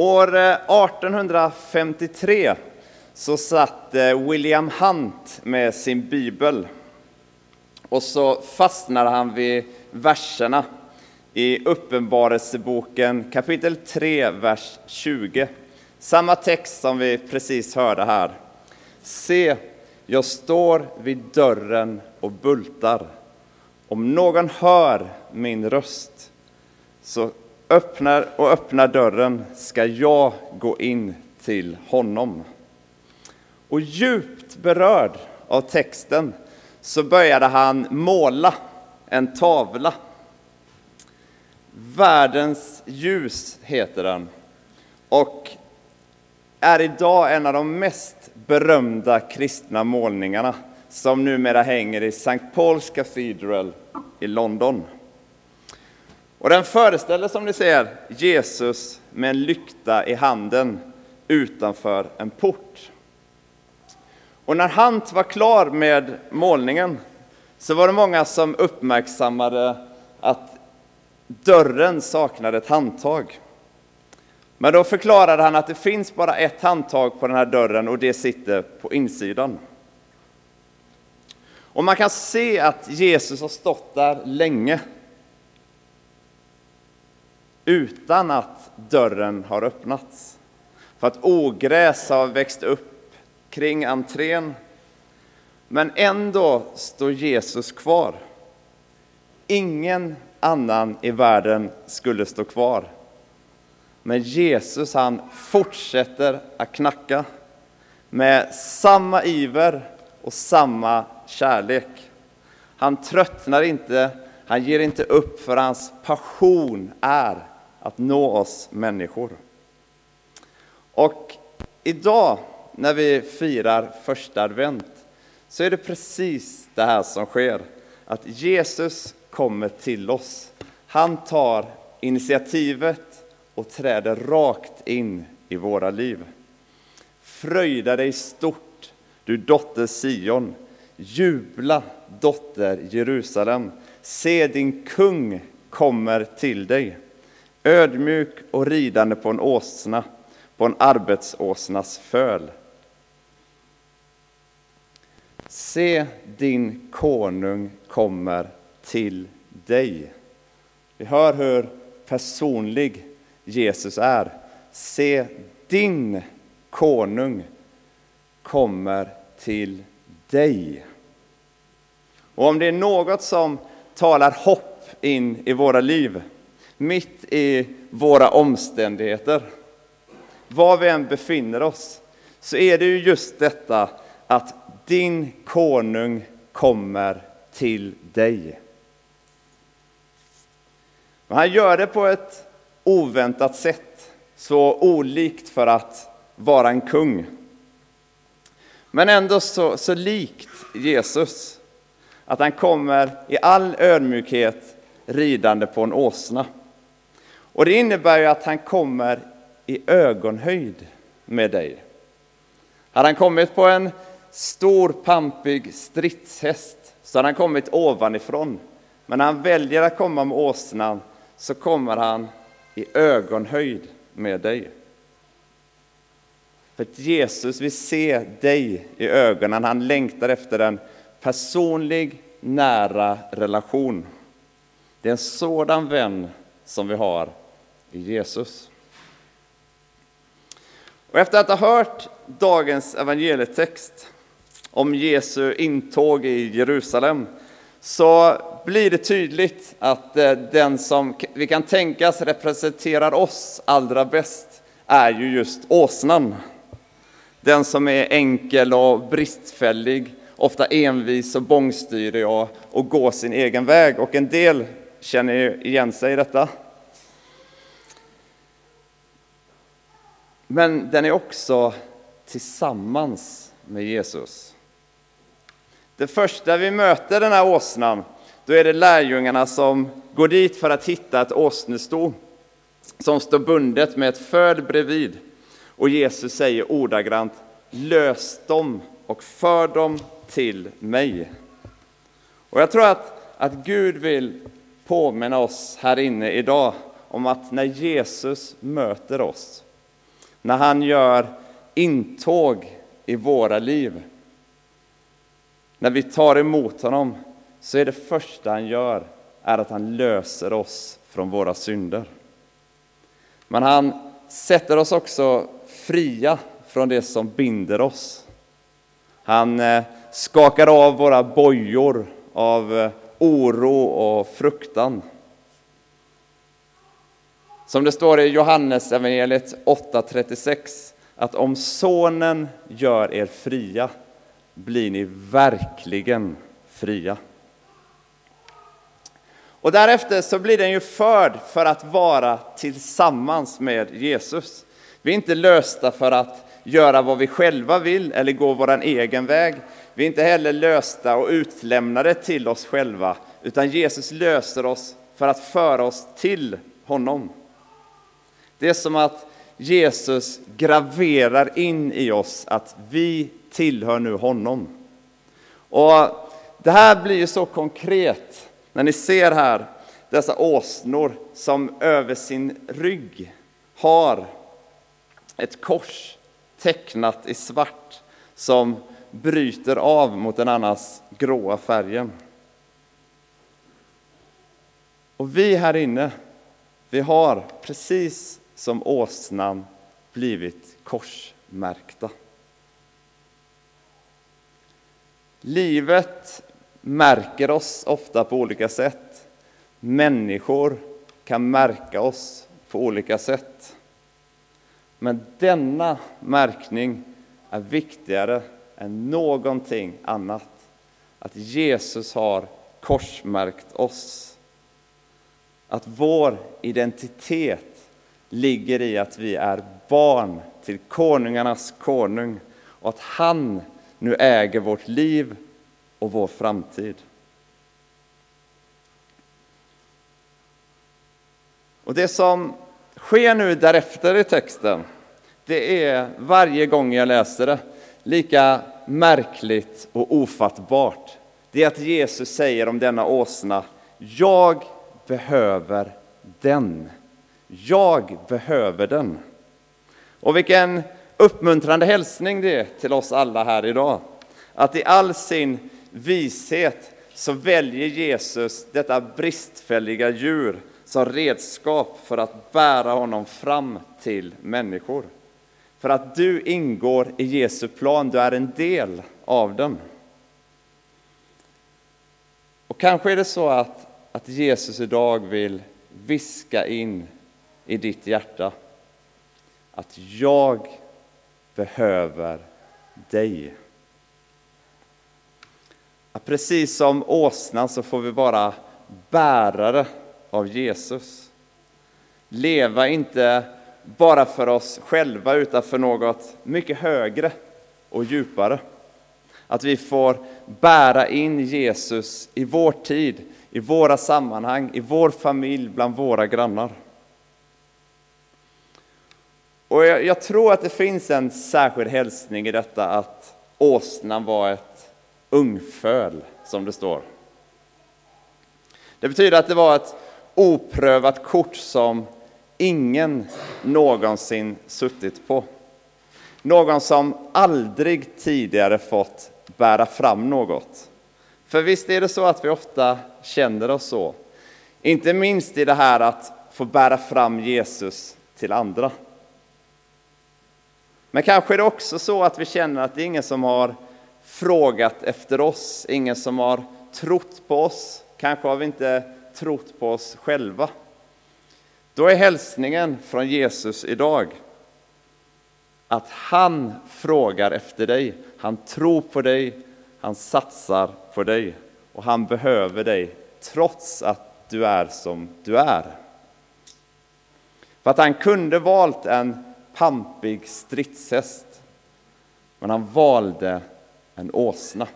År eh, 1853 så satt eh, William Hunt med sin bibel och så fastnade han vid verserna i Uppenbarelseboken kapitel 3, vers 20. Samma text som vi precis hörde här. Se, jag står vid dörren och bultar. Om någon hör min röst så öppnar och öppnar dörren ska jag gå in till honom. Och djupt berörd av texten så började han måla en tavla. Världens ljus heter den och är idag en av de mest berömda kristna målningarna som numera hänger i St. Paul's Cathedral i London. Och den föreställer som ni ser Jesus med en lykta i handen utanför en port. Och när Hant var klar med målningen så var det många som uppmärksammade att dörren saknade ett handtag. Men då förklarade han att det finns bara ett handtag på den här dörren och det sitter på insidan. Och man kan se att Jesus har stått där länge utan att dörren har öppnats. För att ogräs har växt upp kring entrén. Men ändå står Jesus kvar. Ingen annan i världen skulle stå kvar. Men Jesus han fortsätter att knacka med samma iver och samma kärlek. Han tröttnar inte, han ger inte upp för hans passion är att nå oss människor. Och idag när vi firar första advent så är det precis det här som sker. Att Jesus kommer till oss. Han tar initiativet och träder rakt in i våra liv. Fröjda dig stort, du dotter Sion. Jubla, dotter Jerusalem. Se, din kung kommer till dig. Ödmjuk och ridande på en åsna, på en arbetsåsnas föl. Se, din konung kommer till dig. Vi hör hur personlig Jesus är. Se, din konung kommer till dig. Och om det är något som talar hopp in i våra liv, mitt i våra omständigheter, var vi än befinner oss, så är det ju just detta att din konung kommer till dig. Men han gör det på ett oväntat sätt, så olikt för att vara en kung. Men ändå så, så likt Jesus, att han kommer i all ödmjukhet ridande på en åsna. Och det innebär ju att han kommer i ögonhöjd med dig. Hade han kommit på en stor pampig stridshäst så hade han kommit ovanifrån. Men när han väljer att komma med åsnan så kommer han i ögonhöjd med dig. För att Jesus vill se dig i ögonen. Han längtar efter en personlig, nära relation. Det är en sådan vän som vi har i Jesus. Och efter att ha hört dagens evangelietext om Jesu intåg i Jerusalem så blir det tydligt att eh, den som vi kan tänkas representerar oss allra bäst är ju just åsnan. Den som är enkel och bristfällig, ofta envis och bångstyrig och, och går sin egen väg. Och en del känner igen sig i detta. Men den är också tillsammans med Jesus. Det första vi möter den här åsnan, då är det lärjungarna som går dit för att hitta ett åsnesto som står bundet med ett föl bredvid. Och Jesus säger ordagrant, lös dem och för dem till mig. Och jag tror att, att Gud vill påminna oss här inne idag om att när Jesus möter oss när han gör intåg i våra liv. När vi tar emot honom så är det första han gör är att han löser oss från våra synder. Men han sätter oss också fria från det som binder oss. Han eh, skakar av våra bojor av eh, oro och fruktan. Som det står i Johannes evangeliet 8.36 att om Sonen gör er fria blir ni verkligen fria. Och därefter så blir den ju förd för att vara tillsammans med Jesus. Vi är inte lösta för att göra vad vi själva vill eller gå vår egen väg. Vi är inte heller lösta och utlämnade till oss själva, utan Jesus löser oss för att föra oss till honom. Det är som att Jesus graverar in i oss att vi tillhör nu honom. Och det här blir ju så konkret när ni ser här dessa åsnor som över sin rygg har ett kors tecknat i svart som bryter av mot den annars gråa färgen. Och vi här inne, vi har precis som åsnan blivit korsmärkta. Livet märker oss ofta på olika sätt. Människor kan märka oss på olika sätt. Men denna märkning är viktigare än någonting annat. Att Jesus har korsmärkt oss. Att vår identitet ligger i att vi är barn till konungarnas konung och att han nu äger vårt liv och vår framtid. Och det som sker nu därefter i texten, det är varje gång jag läser det lika märkligt och ofattbart. Det är att Jesus säger om denna åsna, jag behöver den. Jag behöver den. Och vilken uppmuntrande hälsning det är till oss alla här idag. Att i all sin vishet så väljer Jesus detta bristfälliga djur som redskap för att bära honom fram till människor. För att du ingår i Jesu plan, du är en del av den. Och kanske är det så att, att Jesus idag vill viska in i ditt hjärta att jag behöver dig. Att precis som åsnan så får vi vara bärare av Jesus. Leva inte bara för oss själva utan för något mycket högre och djupare. Att vi får bära in Jesus i vår tid, i våra sammanhang, i vår familj, bland våra grannar. Och jag, jag, tror att det finns en särskild hälsning i detta att åsnan var ett ungföl, som det står. Det betyder att det var ett oprövat kort som ingen någonsin suttit på. Någon som aldrig tidigare fått bära fram något. För visst är det så att vi ofta känner oss så. Inte minst i det här att få bära fram Jesus till andra. Men kanske är det också så att vi känner att det är ingen som har frågat efter oss, ingen som har trott på oss. Kanske har vi inte trott på oss själva. Då är hälsningen från Jesus idag att han frågar efter dig, han tror på dig, han satsar på dig och han behöver dig trots att du är som du är. För att han kunde valt en pampig stridshäst, men han valde en åsna.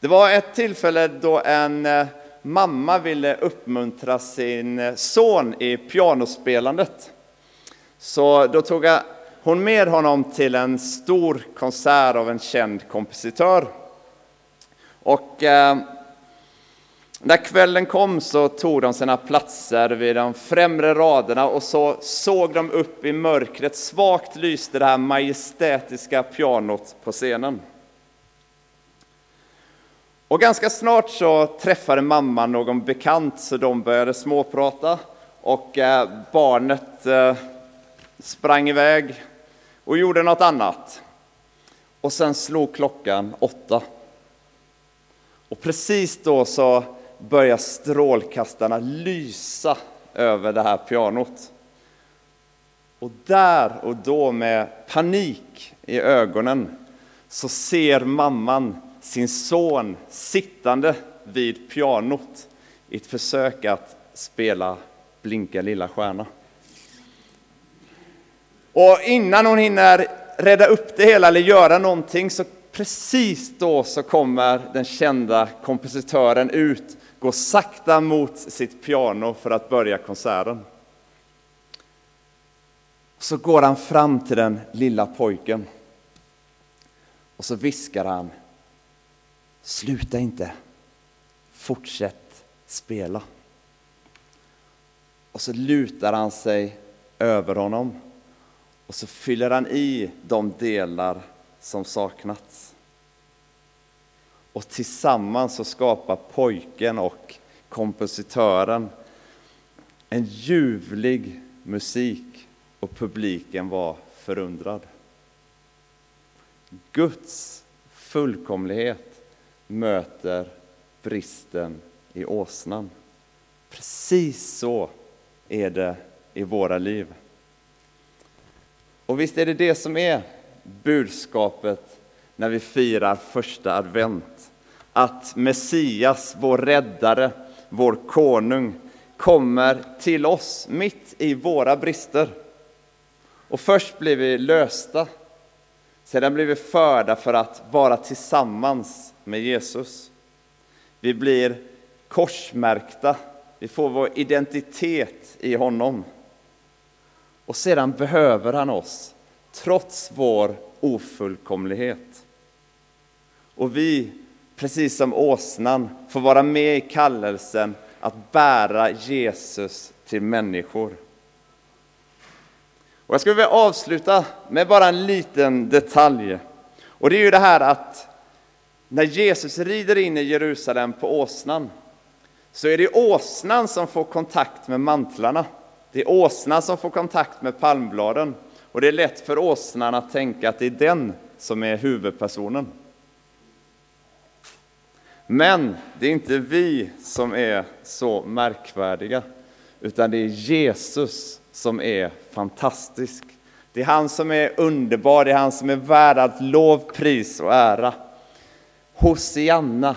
Det var ett tillfälle då en eh, mamma ville uppmuntra sin eh, son i pianospelandet. Så då tog hon med honom till en stor konsert av en känd kompositör. Och eh, När kvällen kom så tog de sina platser vid de främre raderna och så såg de upp i mörkret. Svagt lyste det här majestätiska pianot på scenen. Och ganska snart så träffade mamman någon bekant så de började småprata och eh, barnet eh, sprang iväg och gjorde något annat. Och sen slog klockan åtta. Och precis då så börjar strålkastarna lysa över det här pianot. Och där och då med panik i ögonen så ser mamman sin son sittande vid pianot i ett försök att spela Blinka lilla stjärna. Och innan hon hinner rädda upp det hela eller göra någonting så precis då så kommer den kända kompositören ut, går sakta mot sitt piano för att börja konserten. Så går han fram till den lilla pojken och så viskar han Sluta inte, fortsätt spela. Och så lutar han sig över honom och så fyller han i de delar som saknats. Och tillsammans så skapar pojken och kompositören en ljuvlig musik och publiken var förundrad. Guds fullkomlighet möter bristen i åsnan. Precis så är det i våra liv. Och visst är det det som är budskapet när vi firar första advent. Att Messias, vår räddare, vår konung, kommer till oss mitt i våra brister. Och först blir vi lösta, sedan blir vi förda för att vara tillsammans med Jesus. Vi blir korsmärkta, vi får vår identitet i honom. Och sedan behöver han oss, trots vår ofullkomlighet. Och vi, precis som åsnan, får vara med i kallelsen att bära Jesus till människor. Och jag skulle vilja avsluta med bara en liten detalj. Och det är ju det här att när Jesus rider in i Jerusalem på åsnan så är det åsnan som får kontakt med mantlarna. Det är åsnan som får kontakt med palmbladen. Och det är lätt för åsnan att tänka att det är den som är huvudpersonen. Men det är inte vi som är så märkvärdiga, utan det är Jesus som är fantastisk. Det är han som är underbar, det är han som är värd allt lov, pris och ära. Hosianna,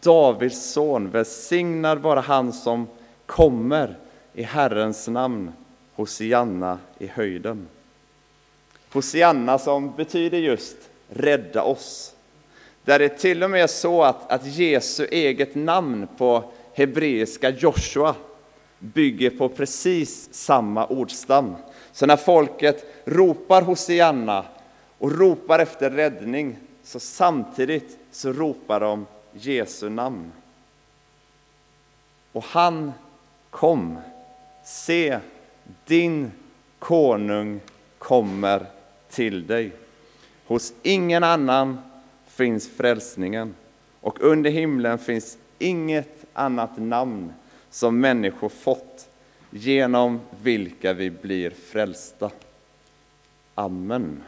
Davids son, välsignad vara han som kommer i Herrens namn, Hosianna i höjden. Hosianna som betyder just rädda oss. Där det till och med är så att, att Jesu eget namn på hebreiska Joshua bygger på precis samma ordstam. Så när folket ropar Hosianna och ropar efter räddning, så samtidigt så ropar de Jesu namn. Och han kom. Se, din konung kommer till dig. Hos ingen annan finns frälsningen och under himlen finns inget annat namn som människor fått genom vilka vi blir frälsta. Amen.